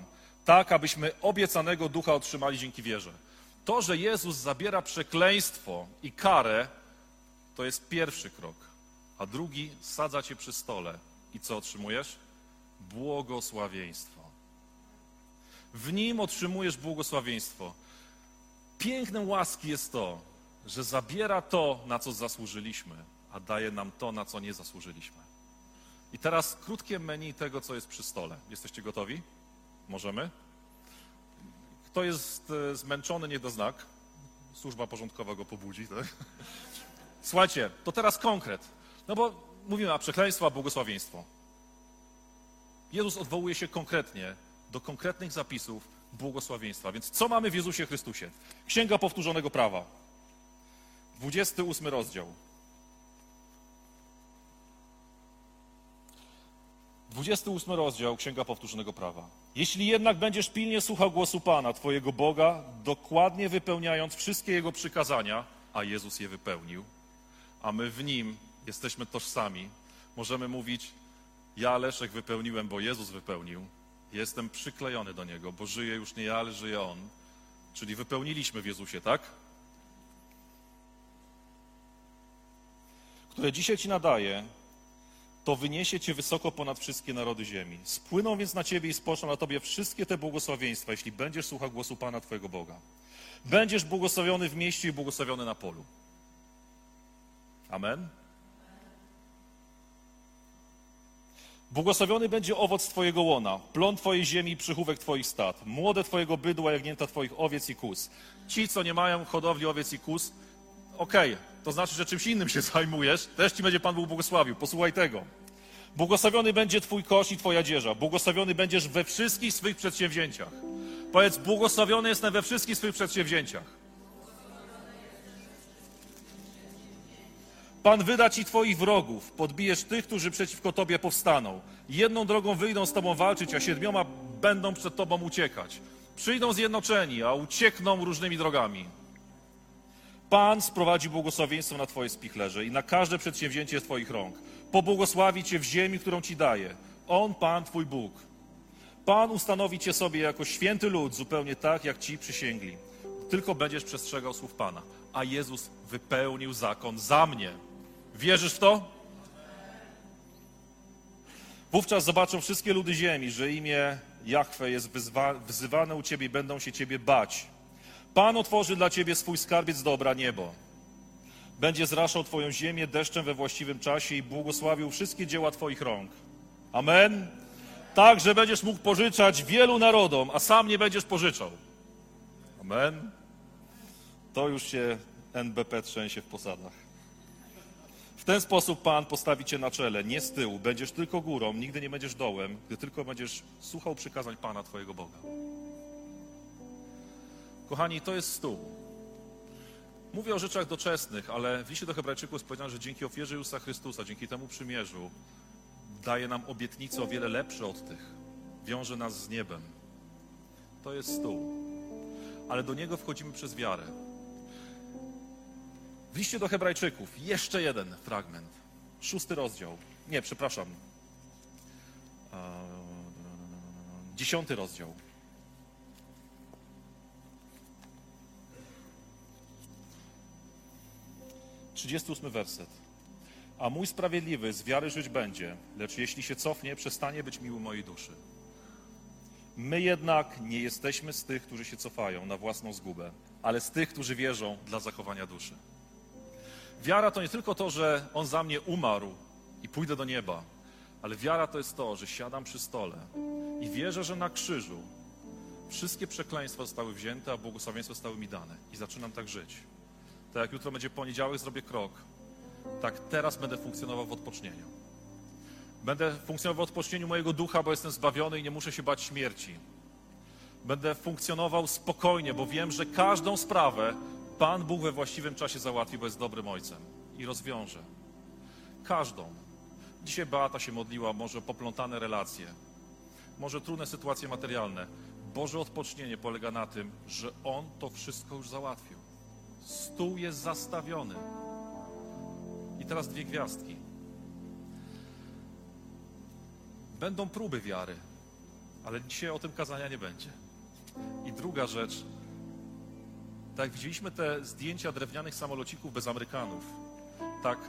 Speaker 1: tak abyśmy obiecanego ducha otrzymali dzięki wierze. To, że Jezus zabiera przekleństwo i karę, to jest pierwszy krok. A drugi sadza cię przy stole. I co otrzymujesz? Błogosławieństwo. W nim otrzymujesz błogosławieństwo. Pięknem łaski jest to, że zabiera to, na co zasłużyliśmy, a daje nam to, na co nie zasłużyliśmy. I teraz krótkie menu tego, co jest przy stole. Jesteście gotowi? Możemy? Kto jest e, zmęczony, niech da znak. Służba porządkowa go pobudzi. Tak? Słuchajcie, to teraz konkret. No bo mówimy, a przekleństwo, a błogosławieństwo. Jezus odwołuje się konkretnie do konkretnych zapisów błogosławieństwa. Więc co mamy w Jezusie Chrystusie? Księga Powtórzonego Prawa. 28 rozdział. 28 rozdział Księga Powtórzonego Prawa. Jeśli jednak będziesz pilnie słuchał głosu Pana, Twojego Boga, dokładnie wypełniając wszystkie Jego przykazania, a Jezus je wypełnił, a my w Nim jesteśmy tożsami, możemy mówić, ja Leszek wypełniłem, bo Jezus wypełnił, jestem przyklejony do Niego, bo żyje już nie ja, ale żyje On. Czyli wypełniliśmy w Jezusie, tak? Które dzisiaj Ci nadaje, to wyniesie cię wysoko ponad wszystkie narody ziemi. Spłyną więc na ciebie i spoczną na tobie wszystkie te błogosławieństwa, jeśli będziesz słuchał głosu Pana Twojego Boga. Będziesz błogosławiony w mieście i błogosławiony na polu. Amen. Błogosławiony będzie owoc Twojego łona, plon Twojej ziemi i przychówek Twoich stad, młode Twojego bydła, jagnięta Twoich owiec i kus. Ci, co nie mają hodowli owiec i kus, okej, okay, to znaczy, że czymś innym się zajmujesz, też Ci będzie Pan Bóg błogosławił. Posłuchaj tego. Błogosławiony będzie Twój kosz i Twoja dzieża. Błogosławiony będziesz we wszystkich swych przedsięwzięciach. Powiedz, błogosławiony jestem we wszystkich swych przedsięwzięciach. Pan wyda Ci Twoich wrogów, podbijesz tych, którzy przeciwko Tobie powstaną. Jedną drogą wyjdą z Tobą walczyć, a siedmioma będą przed Tobą uciekać. Przyjdą zjednoczeni, a uciekną różnymi drogami. Pan sprowadzi błogosławieństwo na Twoje spichlerze i na każde przedsięwzięcie Twoich rąk. Pobłogosławi Cię w ziemi, którą Ci daje. On, Pan, Twój Bóg. Pan ustanowi Cię sobie jako święty lud, zupełnie tak, jak Ci przysięgli. Tylko będziesz przestrzegał słów Pana. A Jezus wypełnił zakon za mnie. Wierzysz w to? Wówczas zobaczą wszystkie ludy ziemi, że imię Jahwe jest wzywane u Ciebie i będą się Ciebie bać. Pan otworzy dla ciebie swój skarbiec dobra niebo. Będzie zraszał twoją ziemię deszczem we właściwym czasie i błogosławił wszystkie dzieła twoich rąk. Amen. Tak, że będziesz mógł pożyczać wielu narodom, a sam nie będziesz pożyczał. Amen. To już się NBP trzęsie w posadach. W ten sposób Pan postawi cię na czele, nie z tyłu. Będziesz tylko górą, nigdy nie będziesz dołem, gdy tylko będziesz słuchał przykazań Pana Twojego Boga. Kochani, to jest stół. Mówię o rzeczach doczesnych, ale w liście do Hebrajczyków jest powiedziane, że dzięki ofierze Jezusa Chrystusa, dzięki temu przymierzu, daje nam obietnice o wiele lepsze od tych. Wiąże nas z niebem. To jest stół. Ale do niego wchodzimy przez wiarę. W liście do Hebrajczyków jeszcze jeden fragment. Szósty rozdział. Nie, przepraszam. Dziesiąty rozdział. 38 werset. A mój sprawiedliwy z wiary żyć będzie, lecz jeśli się cofnie, przestanie być miły mojej duszy. My jednak nie jesteśmy z tych, którzy się cofają na własną zgubę, ale z tych, którzy wierzą dla zachowania duszy. Wiara to nie tylko to, że On za mnie umarł i pójdę do nieba, ale wiara to jest to, że siadam przy stole i wierzę, że na krzyżu wszystkie przekleństwa zostały wzięte, a błogosławieństwa zostały mi dane. I zaczynam tak żyć. Tak jak jutro będzie poniedziałek, zrobię krok. Tak teraz będę funkcjonował w odpocznieniu. Będę funkcjonował w odpocznieniu mojego ducha, bo jestem zbawiony i nie muszę się bać śmierci. Będę funkcjonował spokojnie, bo wiem, że każdą sprawę Pan Bóg we właściwym czasie załatwi, bo jest dobrym ojcem i rozwiąże. Każdą. Dzisiaj Beata się modliła, może poplątane relacje, może trudne sytuacje materialne. Boże odpocznienie polega na tym, że On to wszystko już załatwił. Stół jest zastawiony. I teraz dwie gwiazdki. Będą próby wiary, ale dzisiaj o tym kazania nie będzie. I druga rzecz, tak jak widzieliśmy te zdjęcia drewnianych samolocików bez Amerykanów, tak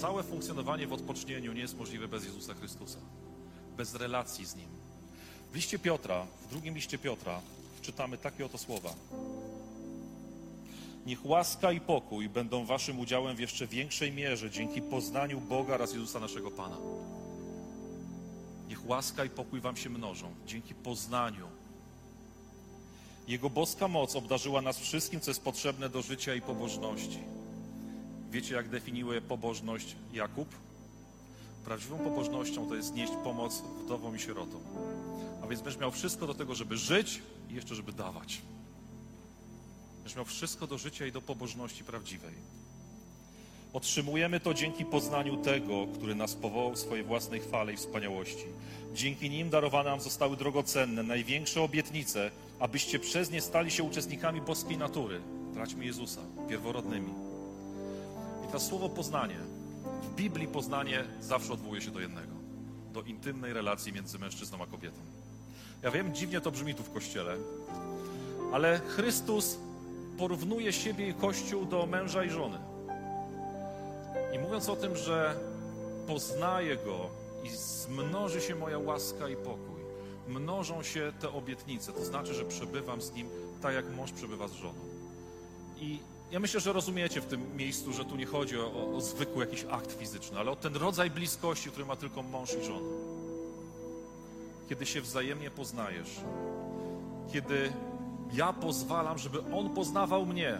Speaker 1: całe funkcjonowanie w odpocznieniu nie jest możliwe bez Jezusa Chrystusa, bez relacji z Nim. W liście Piotra, w drugim liście Piotra czytamy takie oto słowa. Niech łaska i pokój będą waszym udziałem w jeszcze większej mierze dzięki poznaniu Boga oraz Jezusa naszego Pana. Niech łaska i pokój wam się mnożą dzięki poznaniu. Jego boska moc obdarzyła nas wszystkim, co jest potrzebne do życia i pobożności. Wiecie, jak definiuje pobożność Jakub? Prawdziwą pobożnością to jest nieść pomoc wdowom i sierotom. A więc będziesz miał wszystko do tego, żeby żyć i jeszcze, żeby dawać. Będziesz miał wszystko do życia i do pobożności prawdziwej. Otrzymujemy to dzięki poznaniu tego, który nas powołał w swojej własnej chwale i wspaniałości. Dzięki nim darowane nam zostały drogocenne, największe obietnice, abyście przez nie stali się uczestnikami boskiej natury. Traćmy Jezusa, pierworodnymi. I teraz słowo poznanie. W Biblii poznanie zawsze odwołuje się do jednego. Do intymnej relacji między mężczyzną a kobietą. Ja wiem, dziwnie to brzmi tu w Kościele, ale Chrystus porównuje siebie i Kościół do męża i żony. I mówiąc o tym, że poznaję Go i zmnoży się moja łaska i pokój, mnożą się te obietnice, to znaczy, że przebywam z Nim tak, jak mąż przebywa z żoną. I ja myślę, że rozumiecie w tym miejscu, że tu nie chodzi o, o, zwykły jakiś akt fizyczny, ale o ten rodzaj bliskości, który ma tylko mąż i żona. Kiedy się wzajemnie poznajesz, kiedy ja pozwalam, żeby On poznawał mnie.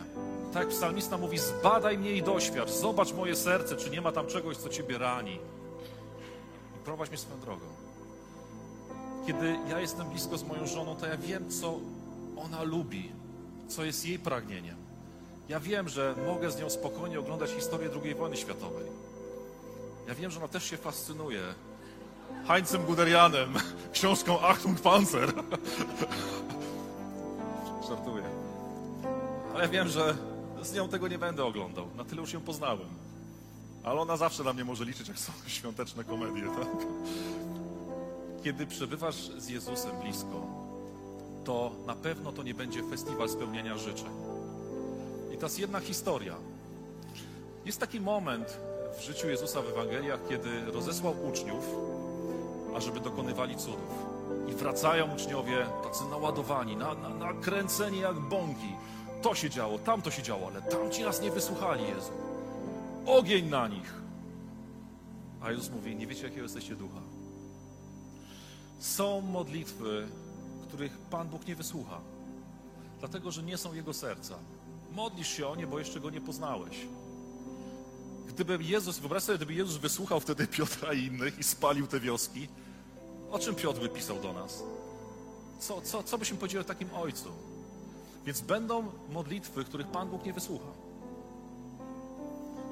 Speaker 1: Tak psalmista mówi, zbadaj mnie i doświadcz, zobacz moje serce, czy nie ma tam czegoś, co Ciebie rani. I prowadź mnie swoją drogą. Kiedy ja jestem blisko z moją żoną, to ja wiem, co ona lubi, co jest jej pragnieniem. Ja wiem, że mogę z nią spokojnie oglądać historię II wojny światowej. Ja wiem, że ona też się fascynuje Heinzem Guderianem, książką Achtung Panzer. Żartuję. Ale wiem, że z nią tego nie będę oglądał. Na tyle już ją poznałem. Ale ona zawsze na mnie może liczyć, jak są świąteczne komedie, tak? Kiedy przebywasz z Jezusem blisko, to na pewno to nie będzie festiwal spełniania życzeń. I to jest jedna historia. Jest taki moment w życiu Jezusa w Ewangeliach, kiedy rozesłał uczniów, ażeby dokonywali cudów. I wracają uczniowie tacy naładowani, na, na, nakręceni jak bąki. To się działo, tam to się działo, ale tamci nas nie wysłuchali, Jezu. Ogień na nich. A Jezus mówi, nie wiecie, jakiego jesteście ducha. Są modlitwy, których Pan Bóg nie wysłucha, dlatego, że nie są Jego serca. Modlisz się o nie, bo jeszcze Go nie poznałeś. Gdyby Jezus, wyobraź sobie, gdyby Jezus wysłuchał wtedy Piotra i innych i spalił te wioski, o czym Piotr by pisał do nas? Co, co, co byśmy powiedzieli o takim ojcu? Więc będą modlitwy, których Pan Bóg nie wysłucha.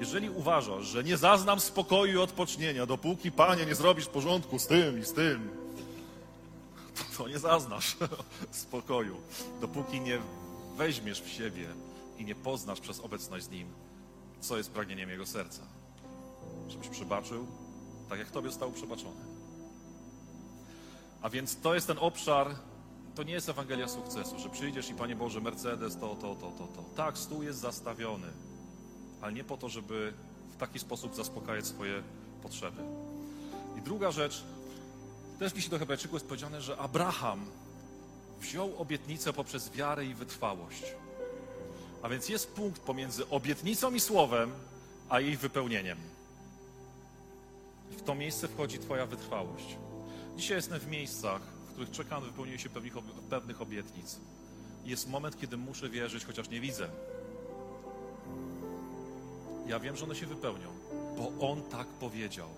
Speaker 1: Jeżeli uważasz, że nie zaznam spokoju i odpocznienia, dopóki Panie nie zrobisz porządku z tym i z tym, to, nie zaznasz spokoju. Dopóki nie weźmiesz w siebie i nie poznasz przez obecność z Nim, co jest pragnieniem Jego serca. Żebyś przebaczył, tak jak Tobie zostało przebaczone. A więc to jest ten obszar, to nie jest Ewangelia sukcesu, że przyjdziesz i Panie Boże, Mercedes, to, to, to, to, to. Tak, stół jest zastawiony, ale nie po to, żeby w taki sposób zaspokajać swoje potrzeby. I druga rzecz, też w liście do Hebrajczyków jest powiedziane, że Abraham wziął obietnicę poprzez wiarę i wytrwałość. A więc jest punkt pomiędzy obietnicą i słowem, a jej wypełnieniem. I w to miejsce wchodzi Twoja wytrwałość. Dzisiaj jestem w miejscach, w których czekam na wypełnienie się pewnych, pewnych obietnic. Jest moment, kiedy muszę wierzyć, chociaż nie widzę. Ja wiem, że one się wypełnią, bo On tak powiedział.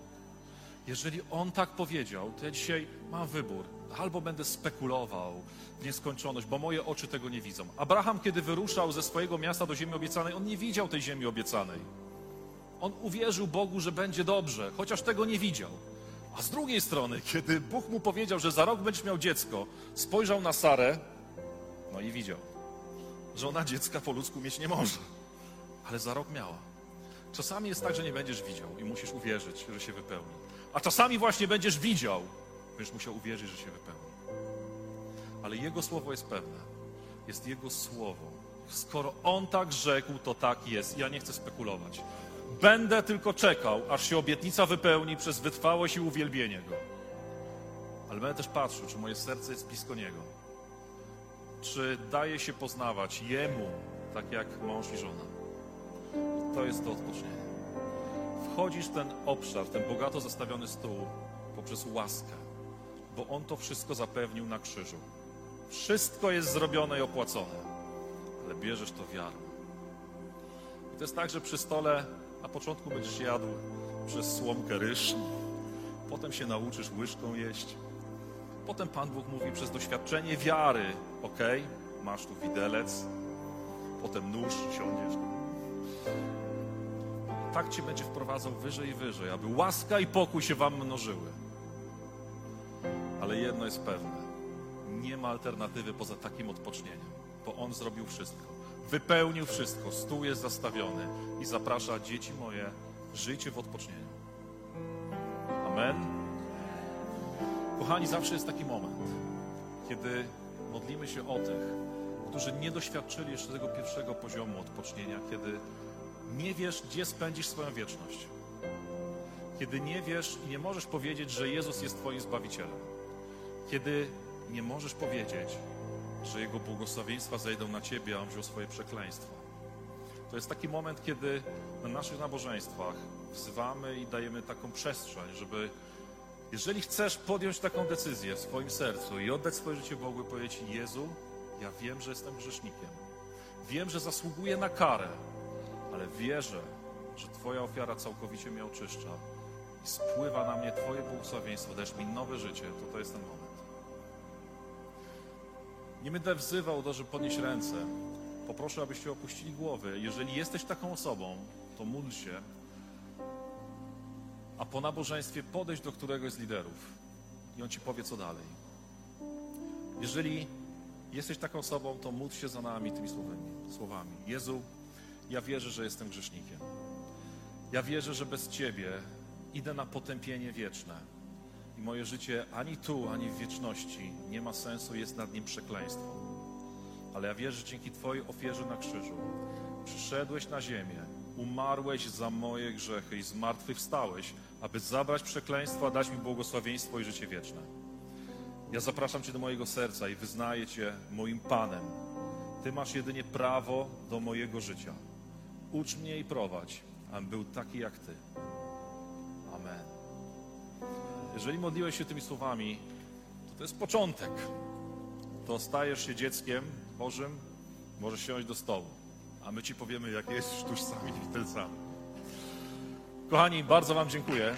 Speaker 1: Jeżeli On tak powiedział, to ja dzisiaj mam wybór. Albo będę spekulował w nieskończoność, bo moje oczy tego nie widzą. Abraham, kiedy wyruszał ze swojego miasta do ziemi obiecanej, on nie widział tej ziemi obiecanej. On uwierzył Bogu, że będzie dobrze, chociaż tego nie widział. A z drugiej strony, kiedy Bóg mu powiedział, że za rok będziesz miał dziecko, spojrzał na Sarę, no i widział, że ona dziecka po ludzku mieć nie może. Ale za rok miała. Czasami jest tak, że nie będziesz widział i musisz uwierzyć, że się wypełni. A czasami właśnie będziesz widział, będziesz musiał uwierzyć, że się wypełni. Ale Jego słowo jest pewne. Jest Jego słowo. Skoro On tak rzekł, to tak jest. Ja nie chcę spekulować. Będę tylko czekał, aż się obietnica wypełni przez wytrwałość i uwielbienie Go. Ale będę też patrzył, czy moje serce jest blisko Niego. Czy daje się poznawać Jemu, tak jak mąż i żona. To jest to odpocznienie. Wchodzisz w ten obszar, w ten bogato zastawiony stół poprzez łaskę, bo On to wszystko zapewnił na krzyżu. Wszystko jest zrobione i opłacone, ale bierzesz to wiarą. I to jest tak, że przy stole na początku będziesz jadł przez słomkę ryż, potem się nauczysz łyżką jeść, potem Pan Bóg mówi przez doświadczenie wiary, ok, masz tu widelec, potem nóż, siądziesz. Tak cię będzie wprowadzał wyżej i wyżej, aby łaska i pokój się wam mnożyły. Ale jedno jest pewne. Nie ma alternatywy poza takim odpocznieniem, bo On zrobił wszystko. Wypełnił wszystko, stół jest zastawiony i zaprasza dzieci moje, żyjcie w odpocznieniu. Amen. Kochani, zawsze jest taki moment, kiedy modlimy się o tych, którzy nie doświadczyli jeszcze tego pierwszego poziomu odpocznienia, kiedy nie wiesz, gdzie spędzisz swoją wieczność. Kiedy nie wiesz i nie możesz powiedzieć, że Jezus jest Twoim Zbawicielem. Kiedy nie możesz powiedzieć, że Jego błogosławieństwa zejdą na Ciebie, a On wziął swoje przekleństwo. To jest taki moment, kiedy na naszych nabożeństwach wzywamy i dajemy taką przestrzeń, żeby jeżeli chcesz podjąć taką decyzję w swoim sercu i oddać swoje życie Bogu i powiedzieć Jezu, ja wiem, że jestem grzesznikiem. Wiem, że zasługuję na karę, ale wierzę, że Twoja ofiara całkowicie mnie oczyszcza i spływa na mnie Twoje błogosławieństwo, dajesz mi nowe życie, to to jest ten moment. Nie będę wzywał do, żeby podnieść ręce. Poproszę, abyście opuścili głowy. Jeżeli jesteś taką osobą, to módl się, a po nabożeństwie podejść do któregoś z liderów i on ci powie, co dalej. Jeżeli jesteś taką osobą, to módl się za nami tymi słowami. słowami. Jezu, ja wierzę, że jestem grzesznikiem. Ja wierzę, że bez Ciebie idę na potępienie wieczne. I moje życie ani tu, ani w wieczności nie ma sensu, jest nad nim przekleństwo. Ale ja wierzę, że dzięki Twojej ofierze na krzyżu przyszedłeś na ziemię, umarłeś za moje grzechy i zmartwychwstałeś, aby zabrać przekleństwo, a dać mi błogosławieństwo i życie wieczne. Ja zapraszam Cię do mojego serca i wyznaję Cię moim Panem. Ty masz jedynie prawo do mojego życia. Ucz mnie i prowadź, abym był taki jak Ty. Amen. Jeżeli modliłeś się tymi słowami, to to jest początek. To stajesz się dzieckiem Bożym, możesz siąść do stołu, a my Ci powiemy, jak jest sztućcami i widelcami. Kochani, bardzo Wam dziękuję.